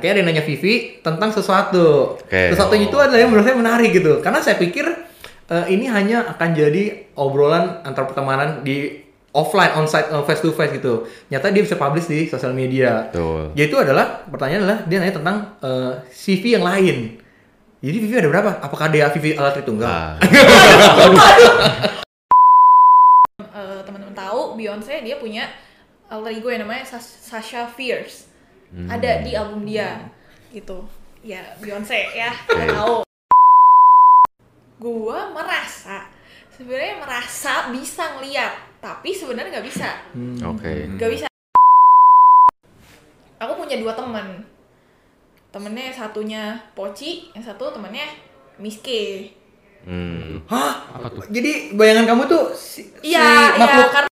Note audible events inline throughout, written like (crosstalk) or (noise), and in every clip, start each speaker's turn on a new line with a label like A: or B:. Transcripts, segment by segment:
A: Kayak ada yang nanya Vivi tentang sesuatu.
B: Oke.
A: Sesuatu itu adalah yang menurut saya menarik gitu. Karena saya pikir eh, ini hanya akan jadi obrolan antar pertemanan di offline, onsite, eh, face to face gitu. Nyata dia bisa publish di sosial media.
B: Betul.
A: Yaitu adalah pertanyaan adalah dia nanya tentang eh, CV yang lain. Jadi Vivi ada berapa? Apakah dia Vivi alat Tritunggal? (laughs)
B: Nah,
C: Eh, teman-teman tahu Beyonce dia punya alter ego yang namanya Sas- Sasha Fierce ada di album dia. Gitu. Ya Beyonce ya. Tahu. Gua merasa sebenarnya merasa bisa ngeliat tapi sebenarnya nggak bisa.
B: Oke.
C: nggak bisa. Aku punya dua teman. Temennya satunya Poci yang satu temennya Miske
B: Hmm.
A: Hah?
D: Apa tuh?
A: Jadi bayangan kamu tuh si, si
C: iya iya
A: makhluk
C: karena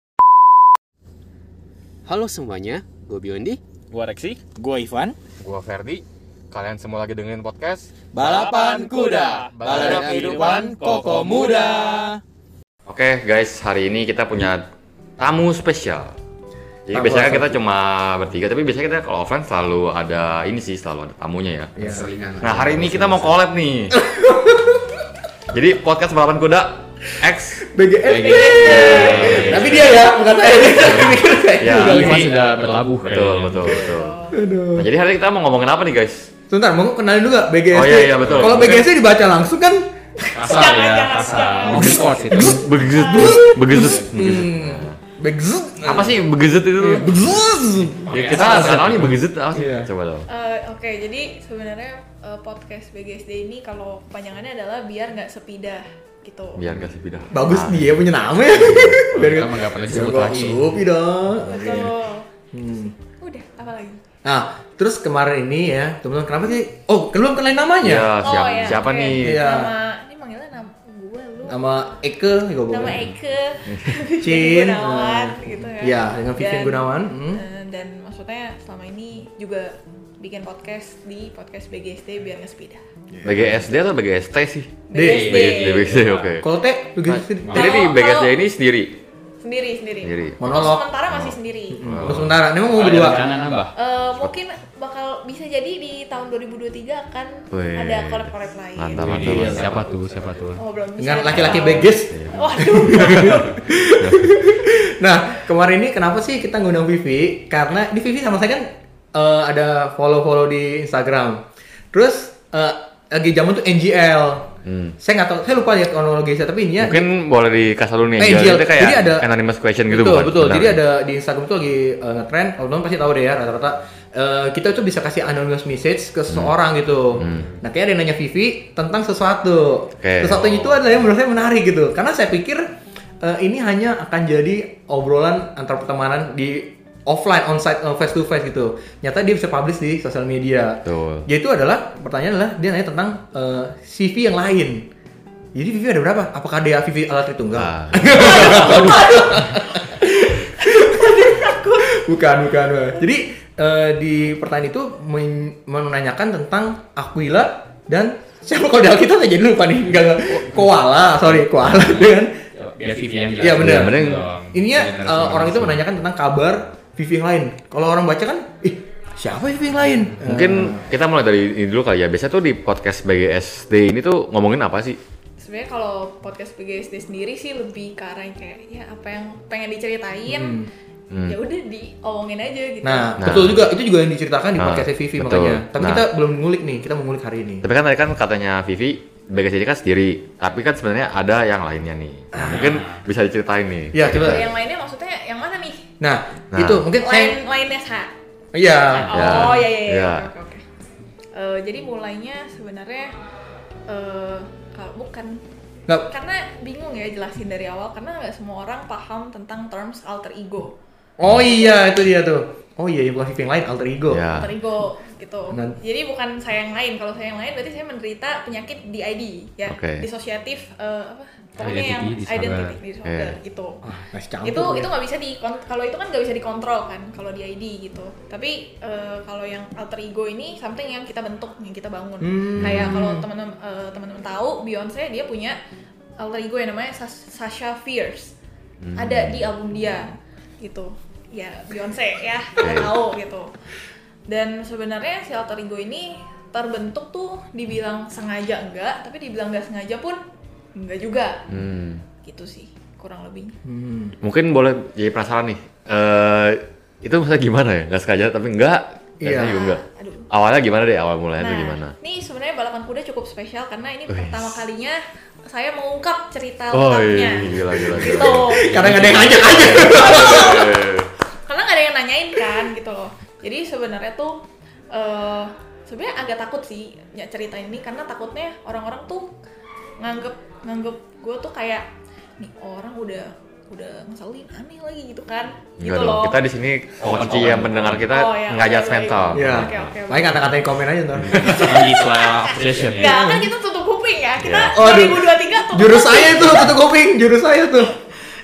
E: Halo semuanya, gue Biondi.
D: Gua Reksi.
F: Gua Ivan.
B: Gua Ferdi. Kalian semua lagi dengerin podcast
F: Balapan kuda, balada kehidupan koko muda.
B: Oke guys, hari ini kita punya tamu spesial. Jadi
A: Tamu
B: biasanya kita cuma bertiga, tapi biasanya kita kalau offline selalu ada ini sih, selalu ada tamunya ya.
E: Selingan.
B: Nah hari ini kita mau collab nih. (laughs) Jadi podcast balapan kuda X.
A: BGS. Tapi dia ya, bukan saya. (laughs) Saya mikir kayak
B: Ya.
D: Ivan sudah berlabuh.
B: Betul, betul, betul. Nah, jadi hari ini kita mau ngomongin apa nih guys?
A: Sebentar, mau kenalin dulu gak BGSD?
B: Oh, iya, iya, betul.
A: Kalau. BGSD dibaca langsung kan
D: Kasar ya, kasar. Monkey sports itu.
B: Begezut, begezut.
A: hmm, Begzut.
B: Apa sih begezut itu?
A: Begzut.
B: Ya, kita nggak kenal nih begezut apa sih?
A: Iya.
B: Coba dong.
C: Eh, Oke, jadi sebenarnya eh, podcast BGSD ini kalau kepanjangannya adalah biar nggak sepidah gitu.
B: Biar gak sepidah.
A: Bagus
B: Ah.
A: dia punya nama ya. (laughs)
D: Kita mah nggak pernah disebut lagi.
A: Supi dong.
C: Betul.
A: Hmm.
C: Udah, apa lagi?
A: Nah, terus kemarin ini ya, teman-teman kenapa sih? Oh, belum kenalin namanya.
B: Ya, siapa,
C: ya,
B: siapa nih?
A: Iya.
C: Nama ini manggilnya nama gue lu.
A: Nama Eke, ya gua
C: Nama. Eke. (laughs)
A: Cin.
C: Gunawan
A: eh,
C: gitu ya.
A: Iya, dengan Vivian Gunawan. Hmm.
C: eh, dan maksudnya selama ini juga bikin podcast di podcast BGSD biar nggak sepidah.
B: BGSD atau BGST sih?
A: D.
C: BGSD.
B: BGSD, BGSD, oke.
A: Kalau Teh, BGSD.
B: Jadi di BGSD ini sendiri.
C: Sendiri, sendiri.
B: Sendiri.
C: Untuk
A: Monolog.
C: sementara masih sendiri.
A: Hmm. Terus sementara, ini mau
D: Ada
A: berdua.
D: rencana nambah.
C: Eh, mungkin bakal bisa jadi di tahun 2023 akan
B: Wih.
C: ada collab-collab lain.
B: Mantap, mantap,
D: Iya,
B: mantap.
D: siapa tuh? Siapa tuh?
C: Oh, belum bisa.
A: Dengan
C: dikasih
A: laki-laki. BGS.
C: Waduh. (laughs)
A: Nah, kemarin ini kenapa sih kita ngundang Vivi? Karena di Vivi sama saya kan eh, ada follow-follow di Instagram. Terus eh, lagi zaman tuh NGL.
B: Hmm.
A: Saya nggak tahu, saya lupa lihat kronologisnya, tapi ini ya.
B: Mungkin boleh dikasih dulu nih, Angel.
A: Angel.
B: itu kayak
A: Jadi ada-
B: anonymous question gitu
A: betul,
B: bukan?
A: betul.
B: Benar.
A: Jadi ada di Instagram tuh lagi eh, ngetrend. Kalau pasti tahu deh ya rata-rata. eh, kita tuh bisa kasih anonymous message ke seseorang gitu.
B: Hmm.
A: Nah, kayak ada yang nanya Vivi tentang sesuatu.
B: Oke.
A: Sesuatu itu adalah yang menurut saya menarik gitu. Karena saya pikir eh, ini hanya akan jadi obrolan antar pertemanan di offline, onsite, eh, face to face gitu. Nyata dia bisa publish di sosial media.
B: Betul.
A: Yaitu adalah pertanyaan adalah dia nanya tentang eh, CV yang lain. Jadi Vivi ada berapa? Apakah dia Vivi alat Tritunggal?
B: Nah, (laughs)
A: bukan, bukan. Jadi eh, di pertanyaan itu men- menanyakan tentang Aquila dan siapa kalau di Alkitab saya jadi lupa nih. Enggak. Koala, sorry, koala dengan
D: Vivian
A: Iya, benar.
B: Benar.
A: ininya eh, orang itu menanyakan tentang kabar Vivi yang lain. Kalau orang baca kan, ih siapa Vivi yang lain?
B: mungkin kita mulai dari ini dulu kali ya. Biasanya tuh di podcast BGSD ini tuh ngomongin apa sih?
C: Sebenarnya kalau podcast BGSD sendiri sih lebih ke arah yang kayak ya apa yang pengen diceritain
B: Hmm.
C: ya udah diomongin aja gitu.
A: Nah,
B: Nah.
A: betul juga. Itu juga yang diceritakan di
B: Nah,
A: podcast Vivi
B: betul.
A: makanya. Tapi
B: Nah.
A: kita belum ngulik nih. Kita mau ngulik hari ini.
B: Tapi kan tadi kan katanya Vivi BGSD ini kan sendiri, tapi kan sebenarnya ada yang lainnya nih. Nah, mungkin bisa diceritain nih.
A: Ya, coba.
C: yang lainnya maksudnya?
A: Nah,
B: Nah.
A: itu mungkin
C: Lain
A: saya
C: lainnya.
A: Iya.
C: Oh
B: Ya.
C: iya iya iya.
B: Ya.
C: Oke oke. Eh, jadi mulainya sebenarnya eh kalau bukan
A: Nggak,
C: karena bingung ya jelasin dari awal karena nggak semua orang paham tentang terms alter ego.
A: Oh iya, itu dia tuh. Oh iya, yang bukan Vivi yang lain, alter ego.
B: Ya.
C: Alter ego gitu.
A: Nan-
C: Jadi bukan saya yang lain. Kalau saya yang lain berarti saya menderita penyakit DID ya.
B: Oke.
C: Disosiatif eh, apa? Pokoknya yang
D: Identity disorder.
C: identity disorder
B: Iya.
C: gitu.
A: Ah, campur.
C: itu
A: ya.
C: itu nggak bisa di kalau itu kan nggak bisa dikontrol kan kalau di ID gitu tapi eh, kalau yang alter ego ini something yang kita bentuk yang kita bangun
A: Hmm.
C: kayak kalau teman-teman eh, teman-teman tahu Beyonce dia punya alter ego yang namanya Sas- Sasha Fierce
A: Hmm.
C: ada di album dia gitu ya Beyonce ya kita tahu gitu dan sebenarnya si alter ego ini terbentuk tuh dibilang sengaja enggak tapi dibilang nggak sengaja pun enggak juga
B: Hmm.
C: gitu sih kurang lebih
A: Hmm.
B: Mungkin boleh jadi penasaran nih. Eh itu maksudnya gimana ya? Nggak sengaja tapi enggak.
A: Iya.
B: Iya. juga enggak.
C: aduh
B: Awalnya gimana deh? Awal mulanya tuh
C: Nah,
B: gimana?
C: Ini sebenarnya balapan kuda cukup spesial karena ini
B: Wih.
C: pertama kalinya saya mengungkap cerita
B: Oh
C: lengkapnya.
B: iya, gila gila gila.
C: Gitu.
A: Karena nggak ada yang ngajak aja.
B: Eh,
C: karena nggak ada yang nanyain kan gitu loh. Jadi sebenarnya tuh eh sebenarnya agak takut sih ya cerita ini karena takutnya orang-orang tuh nganggep nganggep gue tuh kayak nih orang udah udah ngeselin aneh lagi gitu kan gitu
B: Enggak dong,
C: loh.
B: kita di sini kunci yang pendengar kita
C: Oh, ya,
B: nggak.
A: Iya.
C: Oke, oke.
A: Baik kata-katain komen aja ntar. (laughs)
D: Gitu ya.
C: Nggak, kan kita tutup kuping ya. Kita
B: Iya.
A: Oh, aduh.
C: 2023 tutup
A: Jurus saya itu tutup kuping, jurus saya tuh.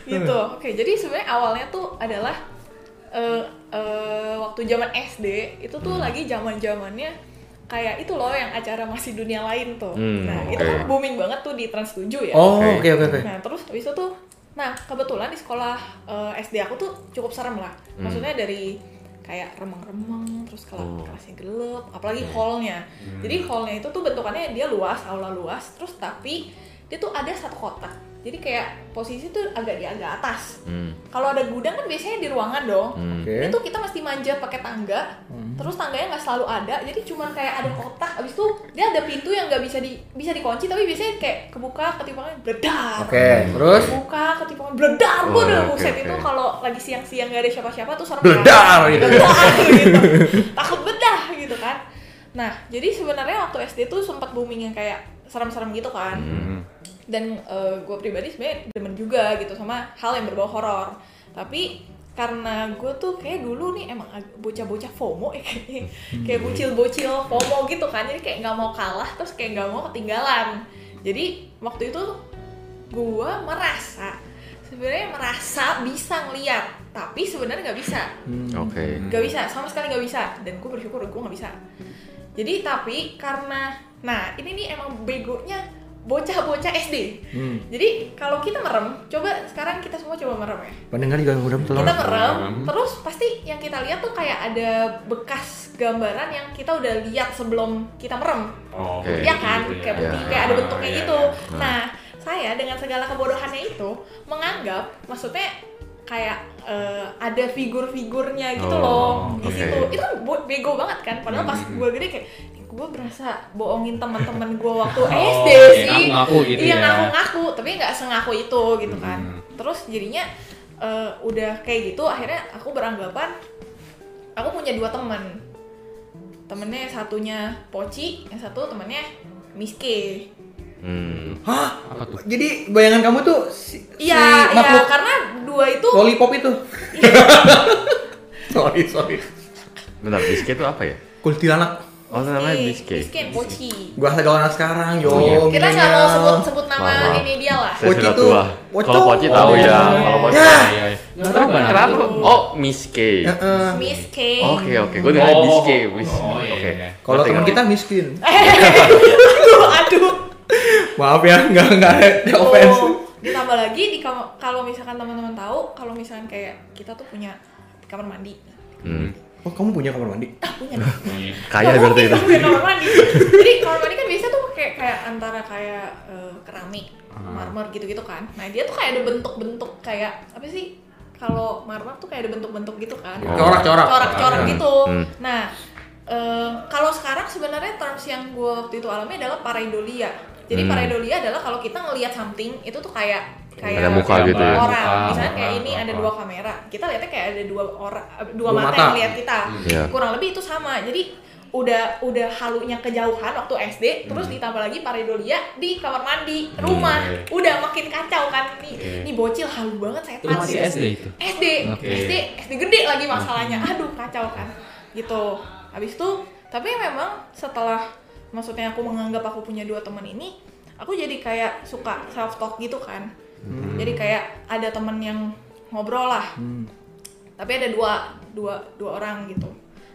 C: gitu oke jadi sebenarnya awalnya tuh adalah eh eh, waktu zaman SD itu tuh
B: Hmm.
C: lagi zaman zamannya kayak itu loh yang acara masih dunia lain tuh
B: Hmm,
C: nah
B: oke.
C: itu kan booming banget tuh di Trans 7 ya
A: Oh,
B: Oke.
A: oke oke oke.
C: nah terus habis itu tuh nah kebetulan di sekolah eh, SD aku tuh cukup serem lah
B: Hmm.
C: maksudnya dari kayak remeng-remeng terus kelas
B: Oh.
C: kelasnya gelap apalagi hallnya jadi hallnya itu tuh bentukannya dia luas aula luas terus tapi dia tuh ada satu kotak jadi kayak posisi tuh agak di agak atas.
B: Hmm.
C: kalau ada gudang kan biasanya di ruangan dong.
B: Hmm.
A: Oke.
C: itu kita mesti manjat pakai tangga. Terus tangganya nggak selalu ada. Jadi cuman kayak ada kotak. Abis itu dia ada pintu yang nggak bisa di bisa dikunci. Tapi biasanya kayak kebuka ketimpangan bledar.
A: Oke, terus?
C: Buka ketimpangan bledar
B: Oh, oke,
C: buset.
B: oke.
C: itu kalau lagi siang-siang nggak ada siapa-siapa tuh serem
A: Bledar gitu.
C: Bledar gitu. Takut bedah gitu kan. Nah jadi sebenarnya waktu SD tuh sempat booming yang kayak serem-serem gitu kan.
B: Hmm.
C: Dan gue pribadi sebenarnya demen juga gitu sama hal yang berbau horor. Tapi karena gue tuh kayak dulu nih emang bocah-bocah FOMO ya kayak kayak bocil-bocil FOMO gitu kan. Jadi kayak nggak mau kalah terus kayak nggak mau ketinggalan. Jadi waktu itu gue merasa sebenarnya merasa bisa ngeliat tapi sebenarnya nggak bisa.
B: Oke.
C: nggak bisa sama sekali nggak bisa. Dan gue bersyukur gue nggak bisa. Jadi tapi karena nah ini nih emang begonya bocah-bocah SD
A: Hmm.
C: jadi kalau kita merem coba sekarang kita semua coba merem ya
A: pendengar juga mudah tolong.
C: kita merem terus pasti yang kita lihat tuh kayak ada bekas gambaran yang kita udah lihat sebelum kita merem
D: Oh,
B: Oke.
C: Iya kan,
D: gitu ya.
C: kayak bukti,
B: Iya.
C: kayak ada bentuknya
D: Iya,
C: gitu.
D: iya.
C: Nah, saya dengan segala kebodohannya itu menganggap, maksudnya kayak eh, ada figur-figurnya gitu
B: Oh,
C: loh di
B: oke.
C: situ. Itu kan bego banget kan. Padahal pas gue gede kayak gue berasa bohongin teman-teman gue waktu (laughs) SD
D: oke,
C: sih.
D: ngaku-ngaku gitu
C: iya
D: ya.
C: ngaku-ngaku, tapi nggak sengaku itu gitu kan.
D: Hmm.
C: Terus jadinya eh, udah kayak gitu, akhirnya aku beranggapan aku punya dua teman temennya satunya Poci, yang satu temennya Miske.
B: Hmm.
A: Hah?
D: Apa tuh?
A: Jadi bayangan kamu tuh si, si
C: Iya, iya,
A: makhluk
C: karena dua itu
A: lollipop itu. (laughs) sorry, sorry.
B: Bentar, biske itu apa ya?
A: Kuntilanak.
B: Oh, itu namanya.
C: Miske and Poci.
A: Gua asal anak sekarang, yo.
B: Oh, iya.
C: Kita nggak mau sebut sebut nama
B: maaf.
C: ini dia lah.
A: Poci
B: tua.
A: Poci
B: Kalau Poci tahu
A: Oh.
B: ya. Kalau Poci
A: Ya.
B: tahu.
D: Iya, iya.
B: Tahu kenapa? Oh, miske.
A: Heeh.
C: Miske.
B: Oke oke, gue dengar
D: Oh.
B: biske. Bis-
D: Oh, iya,
B: Oke.
D: iya.
A: Kalau teman kita miskin. (laughs)
C: aduh, aduh.
A: Maaf ya, nggak nggak ada offense.
C: Oh, ditambah lagi di kalau misalkan teman-teman tahu, kalau misalkan kayak kita tuh punya kamar mandi.
B: Hmm.
A: Oh, kamu punya kamar mandi?
C: Ah, punya dong.
D: Iya.
B: Kaya
C: Oh,
B: berarti itu.
C: punya kamar mandi. Jadi kamar mandi kan biasa tuh kayak kayak antara kayak eh, keramik,
B: Ah.
C: marmer gitu-gitu kan. Nah dia tuh kayak ada bentuk-bentuk kayak apa sih? Kalau marmer tuh kayak ada bentuk-bentuk gitu kan.
B: Oh.
A: Corak-corak.
C: Corak-corak
A: Hmm.
C: gitu.
B: Hmm.
C: Nah eh, kalau sekarang sebenarnya terms yang gue waktu itu alami adalah pareidolia. Jadi
B: Hmm.
C: pareidolia adalah kalau kita ngelihat something itu tuh kayak kayak
B: Ada muka gitu ya.
C: orang.
D: Muka,
C: Misalnya kayak
D: muka,
C: ini ada dua kamera. Kita lihatnya kayak ada dua orang dua,
A: Dua
C: mata,
A: mata.
C: yang lihat kita.
B: Iya.
C: Kurang lebih itu sama. Jadi udah udah halunya kejauhan waktu SD terus ditambah lagi pareidolia di kamar mandi rumah
D: Hmm.
C: udah makin kacau kan nih nih bocil halu banget
D: Itu masih
C: gitu.
D: SD itu?
C: SD
D: Oke.
C: SD SD gede lagi masalahnya aduh kacau kan gitu habis itu tapi memang setelah maksudnya aku menganggap aku punya dua teman ini aku jadi kayak suka self talk gitu kan jadi kayak ada teman yang ngobrol lah. Tapi ada dua dua dua orang gitu.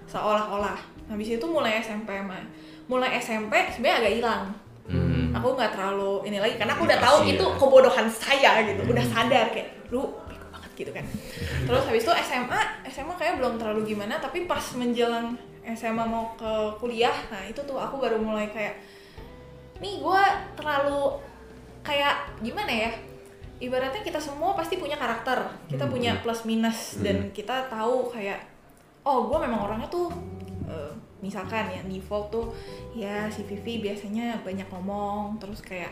C: Seolah-olah. Habis itu mulai SMP mah mulai SMP sebenarnya agak hilang.
B: Hmm.
C: aku nggak terlalu ini lagi karena aku udah tahu
D: Pasti
C: itu
D: ya.
C: kebodohan saya gitu. Udah sadar kayak lu bego banget gitu kan. Terus habis itu SMA SMA kayak belum terlalu gimana tapi pas menjelang SMA mau ke kuliah nah itu tuh aku baru mulai kayak nih gue terlalu kayak gimana ya ibaratnya kita semua pasti punya karakter kita punya plus minus dan kita tahu kayak oh gue memang orangnya tuh eh, misalkan ya default tuh ya si Vivi biasanya banyak ngomong terus kayak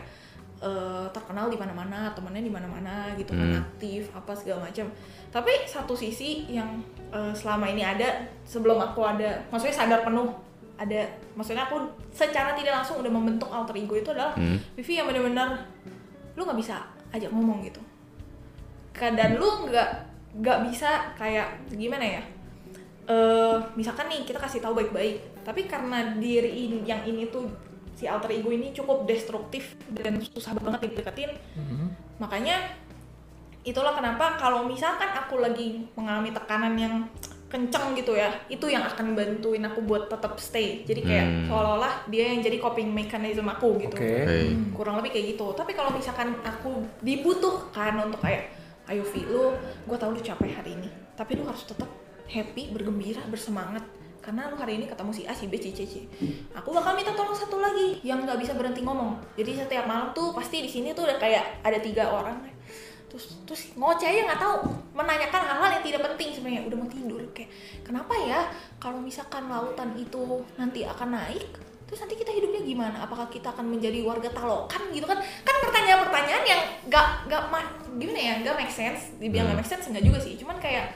C: eh, terkenal di mana-mana temennya di mana-mana gitu kan
B: Hmm.
C: aktif apa segala macam tapi satu sisi yang eh, selama ini ada sebelum aku ada maksudnya sadar penuh ada maksudnya aku secara tidak langsung udah membentuk alter ego itu adalah
B: Hmm.
C: Vivi yang benar-benar lu nggak bisa ajak ngomong gitu. Dan lu nggak nggak bisa kayak gimana ya? Eh misalkan nih kita kasih tahu baik-baik tapi karena diri ini yang ini tuh si alter ego ini cukup destruktif dan susah banget dideketin makanya itulah kenapa kalau misalkan aku lagi mengalami tekanan yang kenceng gitu ya itu yang akan bantuin aku buat tetap stay. Jadi kayak
B: Hmm.
C: seolah-olah dia yang jadi coping mechanism aku gitu.
A: Oke.
B: Oke.
C: kurang lebih kayak gitu. Tapi kalau misalkan aku dibutuhkan untuk kayak ayo Vi lu gue tau lu capek hari ini tapi lu harus tetap happy bergembira bersemangat. Karena lu hari ini ketemu si A si B si C C. Aku bakal minta tolong satu lagi yang nggak bisa berhenti ngomong. Jadi setiap malam tuh pasti di sini tuh udah kayak ada tiga orang. Terus terus ngoceh aja nggak tahu menanyakan hal-hal yang tidak penting sebenarnya. Udah mau tidur kayak kenapa ya kalau misalkan lautan itu nanti akan naik terus nanti kita hidupnya gimana? Apakah kita akan menjadi warga talokan? Gitu kan. Kan pertanyaan-pertanyaan yang nggak ma- gimana ya nggak make sense. Dibilang nggak make sense nggak juga sih. Cuman kayak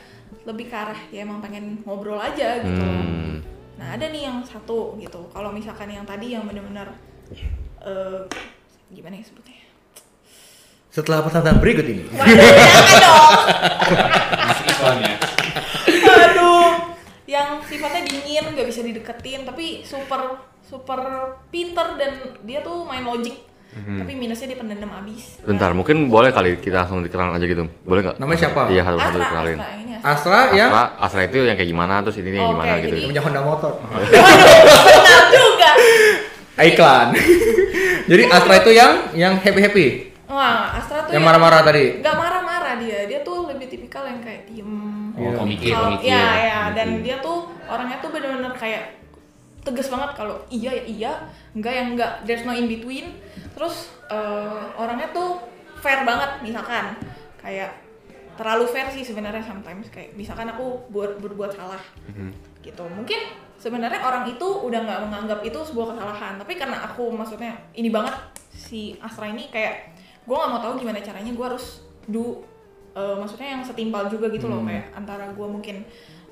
C: lebih ke arah ya emang pengen ngobrol aja gitu.
B: Hmm.
C: nah ada nih yang satu gitu. Kalau misalkan yang tadi yang benar-benar eh gimana ya sebutnya
A: Setelah pertanyaan berikut ini.
C: Waduh, jangan dong.
D: Masih iklan ya.
C: Aduh, yang sifatnya dingin, nggak bisa dideketin, tapi super super pinter dan dia tuh main logic. Tapi minusnya dia pendendam abis.
B: Bentar, mungkin boleh kali kita langsung dikenal aja gitu. Boleh nggak?
A: Namanya siapa?
B: Iya,
C: Astra,
B: dikenalin.
C: Astra, ini Astra.
A: Astra ya
B: Astra, Astra itu yang kayak gimana, terus ini yang gimana gitu.
C: jadi-
A: punya Honda motor. (laughs)
C: Benar juga.
A: Iklan. (laughs) Jadi Astra itu yang yang happy happy,
C: Wah, Astra tuh
A: yang marah-marah tadi.
C: Gak marah-marah dia, dia tuh lebih tipikal yang kayak diem.
D: Oh, komikir,
C: Kalau-
D: komikir.
C: Ya, ya, dan dia tuh orangnya tuh bener-bener kayak tegas banget kalau iya ya iya, enggak ya enggak, there's no in between. Terus eh, orangnya tuh fair banget, misalkan. Kayak terlalu fair sih sebenarnya sometimes. Kayak misalkan aku buat berbuat salah. Gitu. Mungkin sebenarnya orang itu udah nggak menganggap itu sebuah kesalahan. Tapi karena aku maksudnya ini banget si Astra ini kayak gue nggak mau tahu gimana caranya gue harus do eh, maksudnya yang setimpal juga gitu loh kayak antara gue mungkin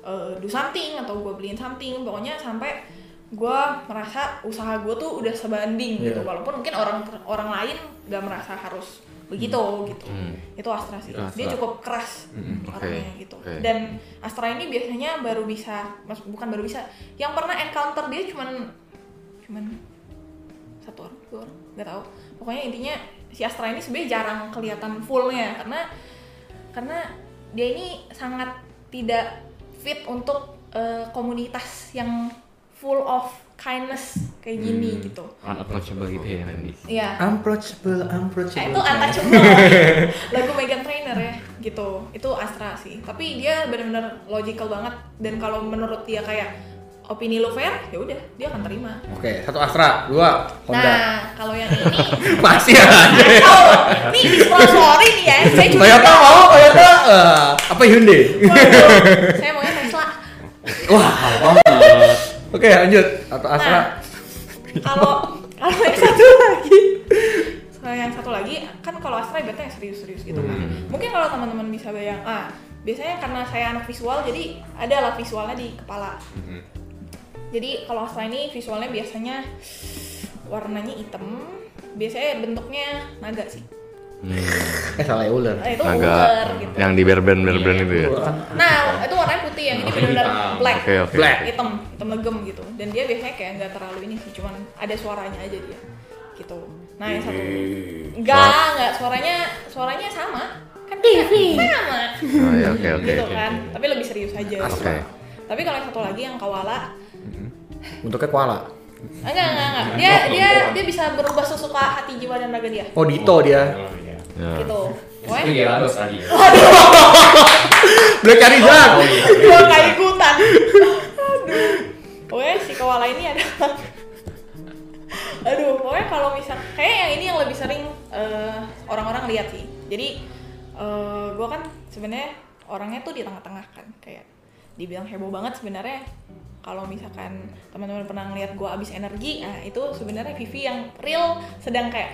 C: eh, do something atau gue beliin something pokoknya sampai gue merasa usaha gue tuh udah sebanding gitu.
A: Iya.
C: walaupun mungkin orang orang lain nggak merasa harus begitu gitu. Itu Astra sih.
B: Astra.
C: dia cukup keras
B: Hmm, oke,
C: orangnya gitu.
B: Oke.
C: dan Astra ini biasanya baru bisa mas bukan baru bisa yang pernah encounter dia cuman cuman satu orang dua orang nggak tahu. Pokoknya intinya si Astra ini sebenarnya jarang kelihatan fullnya. Karena karena dia ini sangat tidak fit untuk eh, komunitas yang full of kindness kayak gini gitu.
D: Unapproachable gitu ya Randy.
C: Iya.
A: Unapproachable, unapproachable.
C: itu untouchable. (laughs) Lagu Megan Trainor ya gitu. Itu Astra sih. Tapi dia benar-benar logical banget. Dan kalau menurut dia kayak opini lo fair ya udah dia akan terima
A: Oke, satu Astra, dua Honda.
C: nah kalau yang ini (laughs)
A: Pasti ya.
C: oh nih di sorry nih ya saya cuma
A: Toyota mau Toyota eh, apa Hyundai?
C: Waduh, saya maunya Tesla
A: Wah,
D: Banget.
A: oke lanjut. Atau Astra.
C: Nah, kalau kalau yang satu lagi kalau yang satu lagi kan kalau Astra ibaratnya yang serius-serius gitu kan mungkin kalau teman-teman bisa bayang ah biasanya karena saya anak visual jadi ada lah visualnya di kepala jadi kalau Astra ini visualnya biasanya warnanya hitam. Biasanya bentuknya naga sih.
A: Eh salah ya ular.
C: Eh, itu
B: Naga
C: ular gitu.
B: yang di berben berben itu ya.
C: nah itu warnanya putih yang ini benar-benar
D: Hitam.
C: black.
B: Oke oke.
A: Black.
C: hitam hitam legem gitu. Dan dia biasanya kayak nggak terlalu ini sih cuman ada suaranya aja dia gitu. Nah yang satu enggak enggak suaranya suaranya sama. Kan TV sama.
B: Oh, iya, oke oke.
C: gitu kan. tapi lebih serius aja.
B: Oke.
C: tapi kalau yang satu lagi yang kawala
A: Bentuknya koala.
C: enggak enggak enggak. Dia dia dia bisa berubah sesuka hati jiwa dan raga dia.
A: Oh Dito dia.
B: Ya.
C: gitu.
D: Itu
C: Pokoknya
D: Gyarados tadi. (laughs)
A: Black Charizard.
C: gua nggak ikutan. Aduh. Pokoknya koala ini adalah aduh pokoknya kalau misal kayak yang ini yang lebih sering eh, orang-orang lihat sih. Jadi eh, gue kan sebenarnya orangnya tuh di tengah-tengah kan. Kayak dibilang heboh banget sebenarnya kalau misalkan teman-teman pernah ngeliat gue abis energi nah itu sebenarnya Vivi yang real sedang kayak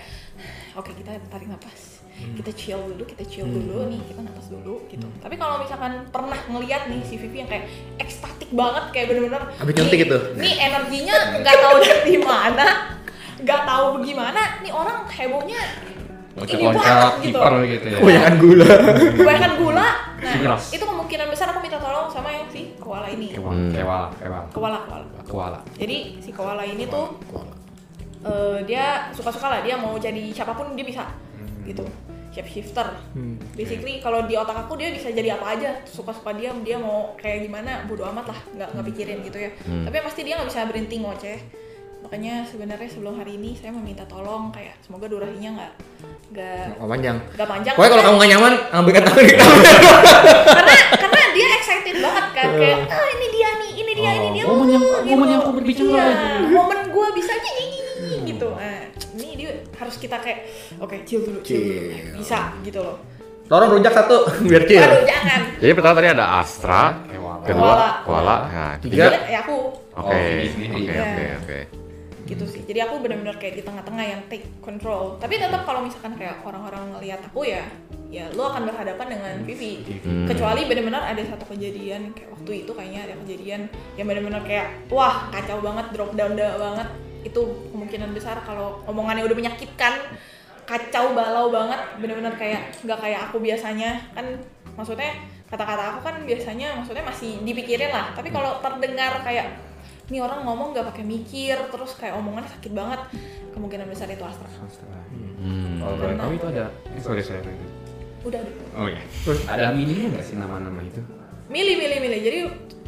C: oke kita tarik nafas. Kita chill dulu kita chill dulu nih kita nafas dulu gitu. Tapi kalau misalkan pernah ngeliat nih si Vivi yang kayak ekstatik banget kayak bener-bener
A: Abis nyuntik
C: nih-
A: itu.
C: nih energinya nggak tahu dari mana nggak tahu bagaimana nih orang hebohnya
D: Loncat-loncat
C: banget gitu
D: kiper gitu ya.
A: Kebanyakan gula.
C: kebanyakan gula nah
D: Keras.
C: itu kemungkinan besar aku minta tolong sama yang si koala ini
D: Kewala,
B: Hmm.
D: kewala, kewala.
C: koala koala
D: Koala.
C: jadi si koala ini tuh eh, dia suka-suka lah dia mau jadi siapa pun dia bisa gitu shapeshifter basically kalau di otak aku dia bisa jadi apa aja suka-suka dia dia mau kayak gimana bodo amat lah nggak nggak pikirin gitu ya
B: Hmm.
C: tapi yang pasti dia nggak bisa berhenti ngoceh makanya sebenarnya sebelum hari ini saya meminta tolong kayak semoga durasinya nggak nggak
A: Oh, panjang.
C: nggak panjang
A: Pokoknya kalau kamu gak nyaman, ambil kata
C: karena karena dia excited banget kan kayak ah ini dia nih ini dia ini dia
D: momen yang-
C: uh,
D: momen yang aku berbicara.
C: iya, momen gue bisa nyanyi gitu nah, ini dia harus kita kayak oke chill dulu chill dulu
A: Chill.
C: bisa gitu loh
A: Tolong rujak satu, (laughs) biar chill.
C: Jangan
B: Jadi pertama tadi ada Astra, kedua
C: Koala.
B: nah,
A: Tiga.
C: ya aku
B: Oke,
D: Oh,
B: oke,
C: Iya.
B: oke, oke.
C: Gitu sih. Jadi aku benar-benar kayak di tengah-tengah yang take control. Tapi tetap kalau misalkan kayak orang-orang ngelihat aku ya ya lo akan berhadapan dengan Vivi.
B: Hmm.
C: kecuali benar-benar ada satu kejadian kayak waktu itu kayaknya ada kejadian yang benar-benar kayak wah kacau banget drop down da- banget. Itu kemungkinan besar kalau omongannya udah menyakitkan kacau balau banget benar-benar kayak nggak kayak aku biasanya. Kan maksudnya kata-kata aku kan biasanya maksudnya masih dipikirin lah. Tapi kalau terdengar kayak ini orang ngomong nggak pakai mikir terus kayak omongannya sakit banget kemungkinan besar itu Astra
B: Hmm.
D: Kalau boleh tahu itu ada, eh, sorry sorry.
C: udah deh
D: Oh iya. Ada mininya nggak sih nama-nama itu?
C: milih milih milih jadi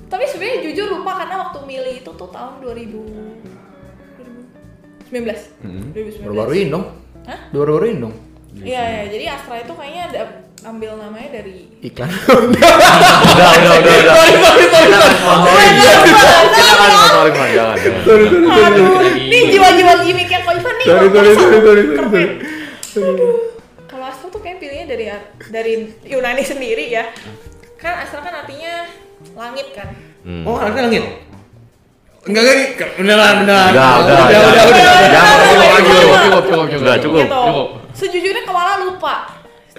C: tapi sebenarnya jujur lupa karena waktu milih itu tuh tahun 2000 2019
D: Hmm.
C: 2019
A: Baru-baruin dong.
C: Hah?
A: Baru-baruin dong.
C: Iya, iya, jadi Astra itu kayaknya ada ambil namanya dari
A: Iklan.
B: Udah, udah, udah, udah. Jangan sponsorin, Mas. jangan, jangan.
C: Aduh, ini jiwa-jiwa gimmick yang kau nih.
A: Sorry, sorry, sorry, sorry, sorry.
C: Aduh. Kalau Astra tuh kayak pilihnya dari dari Yunani sendiri ya. Kan Astra kan artinya langit kan.
B: Hmm.
A: Oh, anaknya langit. Enggak enggak, beneran beneran.
B: Udah, udah,
A: udah, udah, udah.
B: Jangan lagi
C: udah,
B: lu.
C: udah.
B: Cukup, cukup, cukup. Udah, cukup.
C: gitu.
D: cukup.
C: Sejujurnya kepala lupa.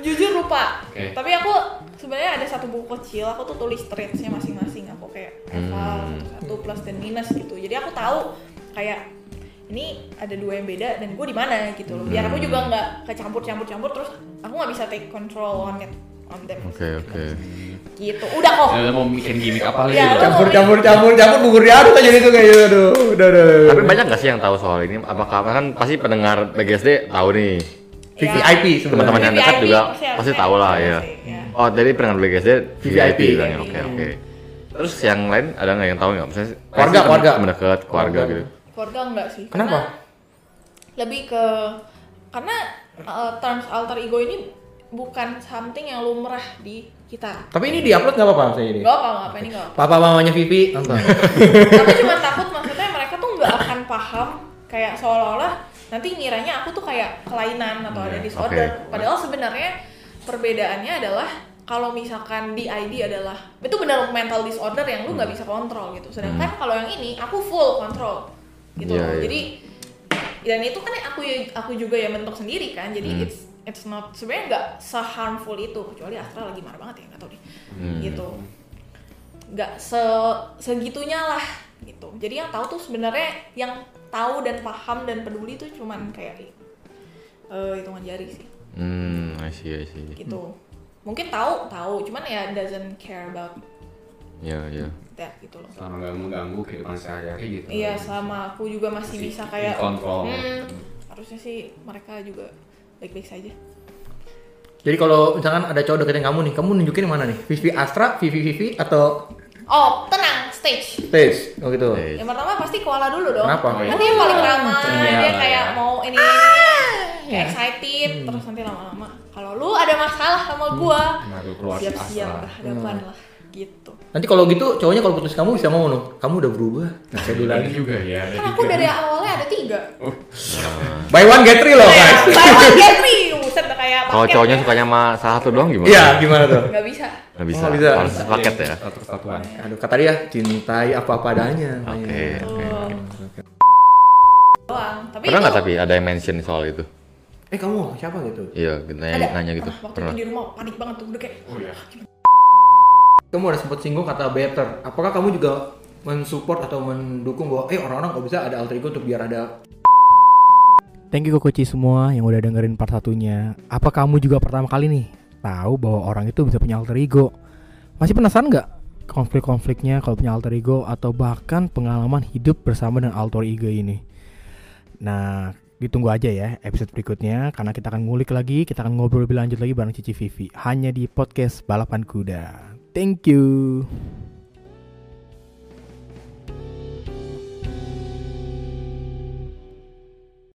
C: Jujur lupa.
D: Oke.
C: Tapi aku sebenarnya ada satu buku kecil, aku tuh tulis traitsnya masing-masing. Aku kayak
B: Hmm.
C: satu plus dan minus gitu. Jadi aku tahu kayak ini ada dua yang beda dan gue di mana gitu loh. Biar aku juga nggak kecampur-campur-campur terus aku nggak bisa take control on it on them.
B: Oke, oke.
C: Gitu. Udah kok.
D: Eh, mau bikin gimmick apa lagi?
C: Ya?
A: Campur campur campur campur bubur diaduk aja gitu kayak gitu. Aduh, udah udah. udah.
B: Tapi banyak nggak sih yang tahu soal ini? Apakah kan pasti pendengar BGSD tahu nih?
C: Ya.
A: VVIP
B: Teman-teman yang dekat juga
C: pasti
B: tahu lah ya.
C: ya.
B: Oh, jadi pendengar BGSD
A: VVIP.
B: VIP bilangnya. Oke, oke. Terus yang lain ada nggak yang tahu nggak? Misalnya
A: Keluarga, keluarga.
B: teman dekat, keluarga gitu.
C: Keluarga enggak sih.
A: Kenapa?
C: Karena lebih ke karena uh, terms alter ego ini bukan something yang lumrah di kita.
A: Tapi ini diupload nggak apa-apa saya ini.
C: Gak apa apa ini gak apa.
A: Papa mamanya Vivi nonton.
C: Aku cuma takut maksudnya mereka tuh nggak akan paham kayak seolah-olah nanti ngiranya aku tuh kayak kelainan atau ada
D: Iya,
C: disorder.
B: oke.
C: Padahal sebenarnya perbedaannya adalah kalau misalkan di ID adalah itu benar mental disorder yang lu nggak bisa kontrol gitu. Sedangkan kalau yang ini aku full kontrol gitu.
B: Iya,
C: loh.
B: iya.
C: Jadi dan itu kan aku aku juga yang bentuk sendiri kan. Jadi
B: Hmm.
C: it's it's not sebenarnya nggak seharmful itu kecuali Astra lagi marah banget ya nggak tahu deh.
B: Hmm.
C: Gitu nggak se segitunya lah gitu jadi yang tahu tuh sebenarnya yang tahu dan paham dan peduli tuh cuman kayak eh hitungan jari sih
B: Hmm, I see, I see.
C: gitu mungkin tahu tahu cuman ya doesn't care about
B: Ya, ya.
C: that gitu loh
D: Selama nggak mengganggu kehidupan sehari-hari gitu.
C: iya sama aku juga masih
D: Masih
C: bisa kayak
D: kontrol.
C: hmm, harusnya sih mereka juga baik-baik saja
A: Jadi kalau misalkan ada cowok deketin kamu nih, kamu nunjukin mana nih? Vivi Astra, Vivi Vivi atau
C: oh tenang stage
A: Taste? Oh gitu.
B: Taste.
C: yang pertama pasti koala dulu dong
A: Kenapa?
D: Oh, iya.
C: nanti yang paling ramah
D: Iya,
C: dia
D: iya.
C: kayak mau ini, ini kayak excited terus nanti lama-lama kalau lu ada masalah sama gua
D: si
C: siap-siap berhadapan lah gitu
A: Nanti kalau gitu cowoknya kalau putus kamu bisa ngomong dong, kamu udah berubah. Nah, saya dulu lagi.
D: juga ya. Ada
C: kan aku
D: tiga.
C: dari awalnya ada tiga
A: Buy one get three loh, guys.
C: buy one get three buset kayak
B: Kalau cowoknya
C: ya.
B: sukanya sama satu doang gimana?
A: Iya, gimana tuh?
C: nggak bisa
B: Nggak bisa.
A: Oh, bisa.
B: Harus paket ya.
D: Satu kesatuan.
A: Aduh, kata dia cintai apa apa adanya.
B: Oke, oke.
C: doang tapi
B: Pernah
C: itu
B: nggak tapi ada yang mention soal itu?
A: Eh kamu siapa gitu?
B: Iya, nanya,
C: ada
B: nanya gitu.
C: Waktu
B: Pernah.
C: itu di rumah panik banget tuh udah kayak
D: Oh ya.
A: Kamu ada sempat singgung kata better. Apakah kamu juga mensupport atau mendukung bahwa eh orang-orang kok bisa ada alter ego untuk biar ada
G: Thank you Kokoci semua yang udah dengerin part satunya. Apa kamu juga pertama kali nih tahu bahwa orang itu bisa punya alter ego? Masih penasaran nggak konflik-konfliknya kalau punya alter ego atau bahkan pengalaman hidup bersama dengan alter ego ini? Nah, ditunggu aja ya episode berikutnya karena kita akan ngulik lagi, kita akan ngobrol lebih lanjut lagi bareng Cici Vivi hanya di podcast Balapan Kuda. Thank you.